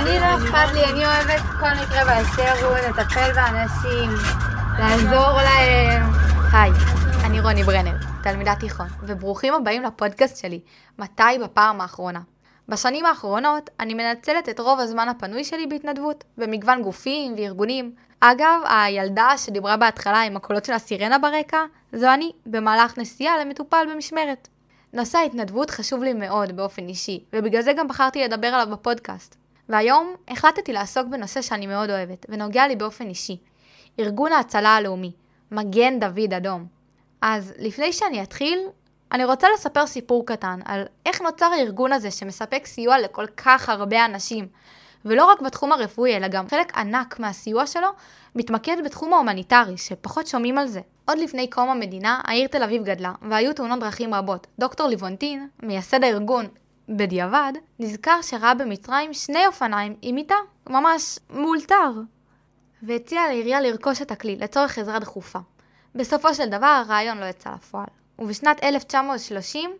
אני לא אכפת לי, אני אוהבת כל מקרה באשר הוא, לטפל באנשים, לעזור להם. היי, אני רוני ברנר, תלמידת תיכון, וברוכים הבאים לפודקאסט שלי, מתי בפעם האחרונה. בשנים האחרונות אני מנצלת את רוב הזמן הפנוי שלי בהתנדבות, במגוון גופים וארגונים. אגב, הילדה שדיברה בהתחלה עם הקולות של הסירנה ברקע, זו אני, במהלך נסיעה למטופל במשמרת. נושא ההתנדבות חשוב לי מאוד באופן אישי, ובגלל זה גם בחרתי לדבר עליו בפודקאסט. והיום החלטתי לעסוק בנושא שאני מאוד אוהבת, ונוגע לי באופן אישי. ארגון ההצלה הלאומי, מגן דוד אדום. אז לפני שאני אתחיל, אני רוצה לספר סיפור קטן על איך נוצר הארגון הזה שמספק סיוע לכל כך הרבה אנשים. ולא רק בתחום הרפואי, אלא גם חלק ענק מהסיוע שלו מתמקד בתחום ההומניטרי, שפחות שומעים על זה. עוד לפני קום המדינה, העיר תל אביב גדלה, והיו תאונות דרכים רבות. דוקטור ליבונטין, מייסד הארגון בדיעבד, נזכר שראה במצרים שני אופניים עם מיטה, ממש מאולתר, והציע לעירייה לרכוש את הכלי לצורך עזרה דחופה. בסופו של דבר הרעיון לא יצא לפועל, ובשנת 1930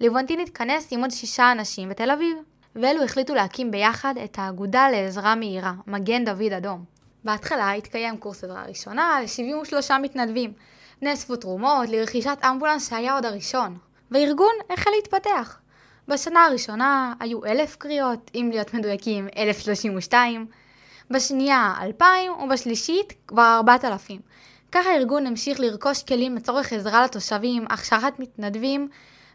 ליבונטין התכנס עם עוד שישה אנשים בתל אביב, ואלו החליטו להקים ביחד את האגודה לעזרה מהירה, מגן דוד אדום. בהתחלה התקיים קורס עזרה ראשונה ל-73 מתנדבים. נאספו תרומות לרכישת אמבולנס שהיה עוד הראשון, והארגון החל להתפתח. בשנה הראשונה היו אלף קריאות, אם להיות מדויקים 1032, בשנייה 2,000 ובשלישית כבר 4,000. ככה הארגון המשיך לרכוש כלים לצורך עזרה לתושבים, הכשרת מתנדבים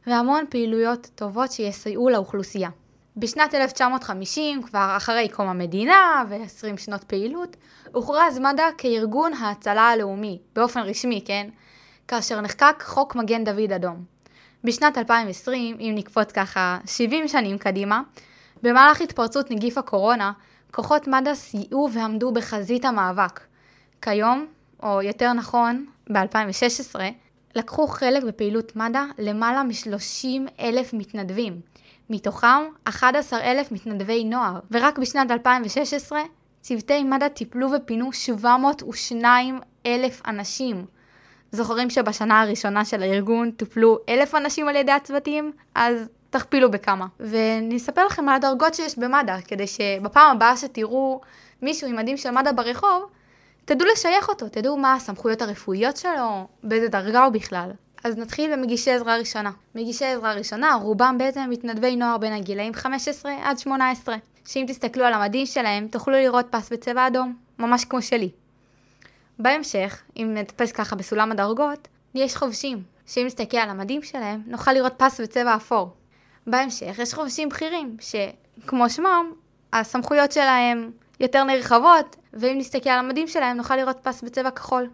והמון פעילויות טובות שיסייעו לאוכלוסייה. בשנת 1950, כבר אחרי קום המדינה ו-20 שנות פעילות, הוכרז מד"א כארגון ההצלה הלאומי, באופן רשמי, כן? כאשר נחקק חוק מגן דוד אדום. בשנת 2020, אם נקפוץ ככה 70 שנים קדימה, במהלך התפרצות נגיף הקורונה, כוחות מד"א סייעו ועמדו בחזית המאבק. כיום, או יותר נכון, ב-2016, לקחו חלק בפעילות מד"א למעלה מ-30 אלף מתנדבים, מתוכם 11,000 מתנדבי נוער, ורק בשנת 2016 צוותי מד"א טיפלו ופינו 702 אלף אנשים. זוכרים שבשנה הראשונה של הארגון טופלו אלף אנשים על ידי הצוותים? אז תכפילו בכמה. ואני אספר לכם על הדרגות שיש במד"א, כדי שבפעם הבאה שתראו מישהו עם מדים של מד"א ברחוב, תדעו לשייך אותו, תדעו מה הסמכויות הרפואיות שלו, באיזה דרגה הוא בכלל. אז נתחיל במגישי עזרה ראשונה. מגישי עזרה ראשונה, רובם בעצם מתנדבי נוער בין הגילאים 15 עד 18, שאם תסתכלו על המדים שלהם, תוכלו לראות פס בצבע אדום, ממש כמו שלי. בהמשך, אם נטפס ככה בסולם הדרגות, יש חובשים, שאם נסתכל על המדים שלהם, נוכל לראות פס בצבע אפור. בהמשך יש חובשים בכירים, שכמו שמם, הסמכויות שלהם יותר נרחבות, ואם נסתכל על המדים שלהם, נוכל לראות פס בצבע כחול.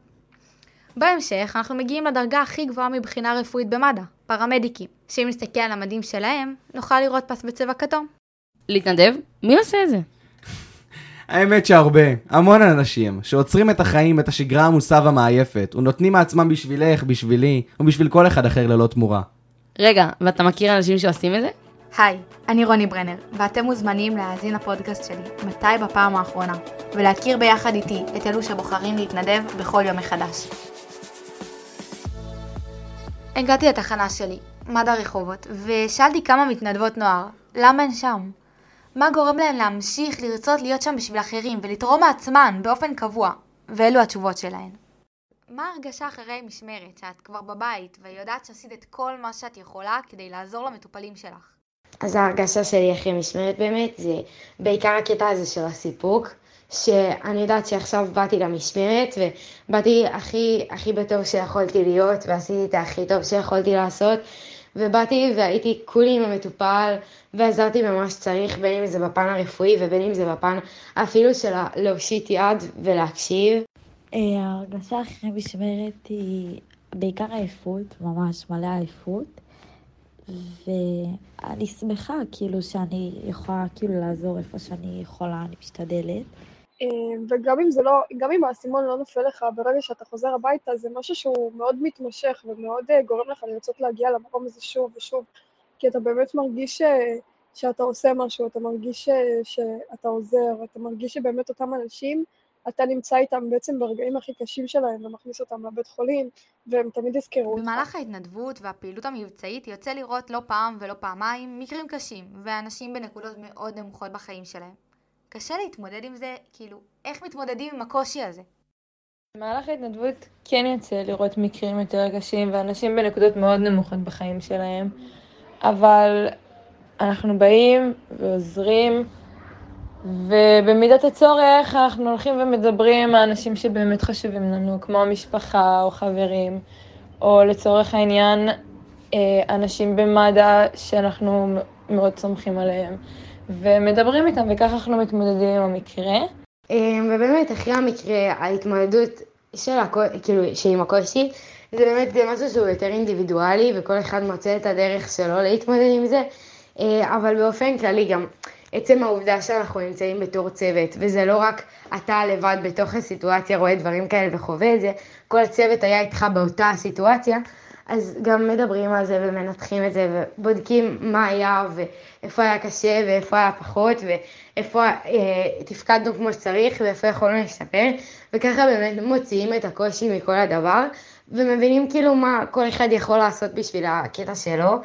בהמשך אנחנו מגיעים לדרגה הכי גבוהה מבחינה רפואית במד"א, פרמדיקים, שאם נסתכל על המדים שלהם, נוכל לראות פס בצבע כתום. להתנדב? מי עושה את זה? האמת שהרבה, המון אנשים, שעוצרים את החיים, את השגרה העמוסה והמעייפת, ונותנים מעצמם בשבילך, בשבילי, ובשביל כל אחד אחר ללא תמורה. רגע, ואתה מכיר אנשים שעושים את זה? היי, אני רוני ברנר, ואתם מוזמנים להאזין לפודקאסט שלי, מתי בפעם האחרונה, ולהכיר ביחד איתי את אלו שבוחרים להתנדב בכל יום מחדש. הגעתי לתחנה שלי, מד"א רחובות, ושאלתי כמה מתנדבות נוער, למה הן שם? מה גורם להן להמשיך לרצות להיות שם בשביל אחרים ולתרום מעצמן באופן קבוע? ואלו התשובות שלהן. מה ההרגשה אחרי משמרת, שאת כבר בבית, ויודעת שעשית את כל מה שאת יכולה כדי לעזור למטופלים שלך? אז ההרגשה שלי אחרי משמרת באמת זה בעיקר הקטע הזה של הסיפוק, שאני יודעת שעכשיו באתי למשמרת ובאתי הכי, הכי בטוב שיכולתי להיות ועשיתי את הכי טוב שיכולתי לעשות ובאתי והייתי כולי עם המטופל ועזרתי במה שצריך, בין אם זה בפן הרפואי ובין אם זה בפן אפילו של להושיט יד ולהקשיב. אה, ההרגשה אחרי משמרת היא בעיקר עייפות, ממש מלא עייפות. ואני שמחה כאילו שאני יכולה כאילו לעזור איפה שאני יכולה, אני משתדלת. אה, וגם אם זה לא, גם אם האסימון לא נופל לך ברגע שאתה חוזר הביתה, זה משהו שהוא מאוד מתמשך ומאוד אה, גורם לך לרצות להגיע למקום הזה שוב ושוב, כי אתה באמת מרגיש ש... אה, שאתה עושה משהו, אתה מרגיש ש... שאתה עוזר, אתה מרגיש שבאמת אותם אנשים אתה נמצא איתם בעצם ברגעים הכי קשים שלהם ומכניס אותם לבית חולים, והם תמיד יזכרו אותך. במהלך ההתנדבות והפעילות המבצעית יוצא לראות לא פעם ולא פעמיים מקרים קשים, ואנשים בנקודות מאוד נמוכות בחיים שלהם. קשה להתמודד עם זה, כאילו, איך מתמודדים עם הקושי הזה? במהלך ההתנדבות כן יוצא לראות מקרים יותר קשים ואנשים בנקודות מאוד נמוכות בחיים שלהם, אבל אנחנו באים ועוזרים, ובמידת הצורך אנחנו הולכים ומדברים עם האנשים שבאמת חשובים לנו, כמו המשפחה או חברים, או לצורך העניין אה, אנשים במד"א שאנחנו מאוד סומכים עליהם, ומדברים איתם וככה אנחנו מתמודדים עם המקרה. אמ, ובאמת, אחרי המקרה, ההתמודדות של הקו... כאילו, שעם הקושי, זה באמת זה משהו שהוא יותר אינדיבידואלי, וכל אחד מוצא את הדרך שלו להתמודד עם זה, אה, אבל באופן כללי גם עצם העובדה שאנחנו נמצאים בתור צוות, וזה לא רק אתה לבד בתוך הסיטואציה רואה דברים כאלה וחווה את זה, כל הצוות היה איתך באותה הסיטואציה, אז גם מדברים על זה ומנתחים את זה ובודקים מה היה ואיפה היה קשה ואיפה היה פחות ואיפה אה, תפקדנו כמו שצריך ואיפה יכולנו להשתפר וככה באמת מוציאים את הקושי מכל הדבר ומבינים כאילו מה כל אחד יכול לעשות בשביל הקטע שלו,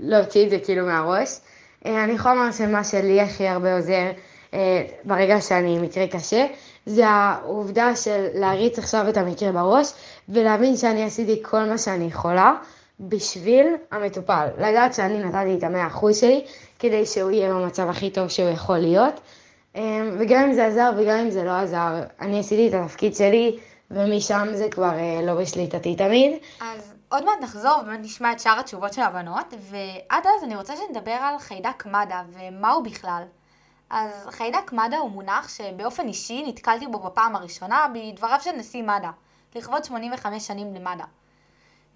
להוציא את זה כאילו מהראש. אה, אני יכולה לומר שמה שלי הכי הרבה עוזר אה, ברגע שאני מקרה קשה, זה העובדה של להריץ עכשיו את המקרה בראש ולהבין שאני עשיתי כל מה שאני יכולה בשביל המטופל. לדעת שאני נתתי את המאה אחוז שלי כדי שהוא יהיה במצב הכי טוב שהוא יכול להיות. אה, וגם אם זה עזר וגם אם זה לא עזר, אני עשיתי את התפקיד שלי ומשם זה כבר לא בשליטתי תמיד. אז עוד מעט נחזור ובאמת נשמע את שאר התשובות של הבנות, ועד אז אני רוצה שנדבר על חיידק מד"א ומה הוא בכלל. אז חיידק מד"א הוא מונח שבאופן אישי נתקלתי בו בפעם הראשונה בדבריו של נשיא מד"א, לכבוד 85 שנים למד"א.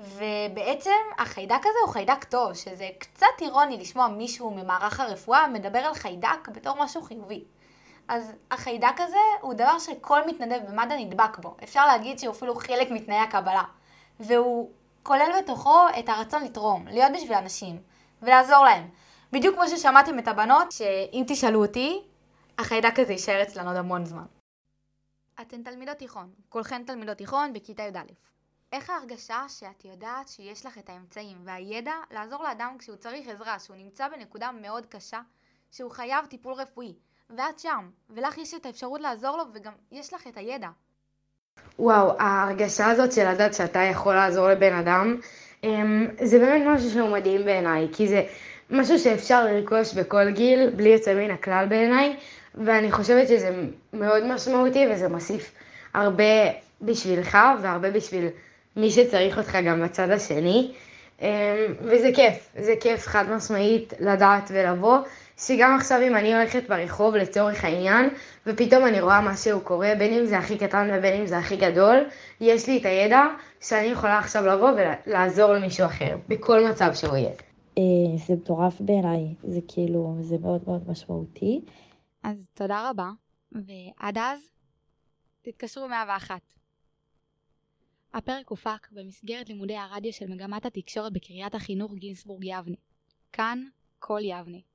ובעצם החיידק הזה הוא חיידק טוב, שזה קצת אירוני לשמוע מישהו ממערך הרפואה מדבר על חיידק בתור משהו חיובי. אז החיידק הזה הוא דבר שכל מתנדב במד"א נדבק בו. אפשר להגיד שהוא אפילו חלק מתנאי הקבלה. והוא כולל בתוכו את הרצון לתרום, להיות בשביל אנשים, ולעזור להם. בדיוק כמו ששמעתם את הבנות, שאם תשאלו אותי, החיידק הזה יישאר אצלנו עוד המון זמן. אתן תלמידות תיכון, כולכן תלמידות תיכון בכיתה י"א. איך ההרגשה שאת יודעת שיש לך את האמצעים והידע לעזור לאדם כשהוא צריך עזרה, שהוא נמצא בנקודה מאוד קשה, שהוא חייב טיפול רפואי, ואת שם, ולך יש את האפשרות לעזור לו וגם יש לך את הידע. וואו, ההרגשה הזאת של לדעת שאתה יכול לעזור לבן אדם, אמ, זה באמת משהו שהוא מדהים בעיניי, כי זה משהו שאפשר לרכוש בכל גיל, בלי יוצא מן הכלל בעיניי, ואני חושבת שזה מאוד משמעותי וזה מוסיף הרבה בשבילך והרבה בשביל מי שצריך אותך גם בצד השני. אמ, וזה כיף, זה כיף חד משמעית לדעת ולבוא, שגם עכשיו אם אני הולכת ברחוב לצורך העניין, ופתאום אני רואה משהו קורה, בין אם זה הכי קטן ובין אם זה הכי גדול, יש לי את הידע שאני יכולה עכשיו לבוא ולעזור למישהו אחר, בכל מצב שהוא יהיה. אה, זה מטורף בעיניי, זה כאילו, זה מאוד מאוד משמעותי. אז תודה רבה, ועד אז, תתקשרו 101. הפרק הופק במסגרת לימודי הרדיו של מגמת התקשורת בקריית החינוך גינסבורג יבנה. כאן, כל יבנה.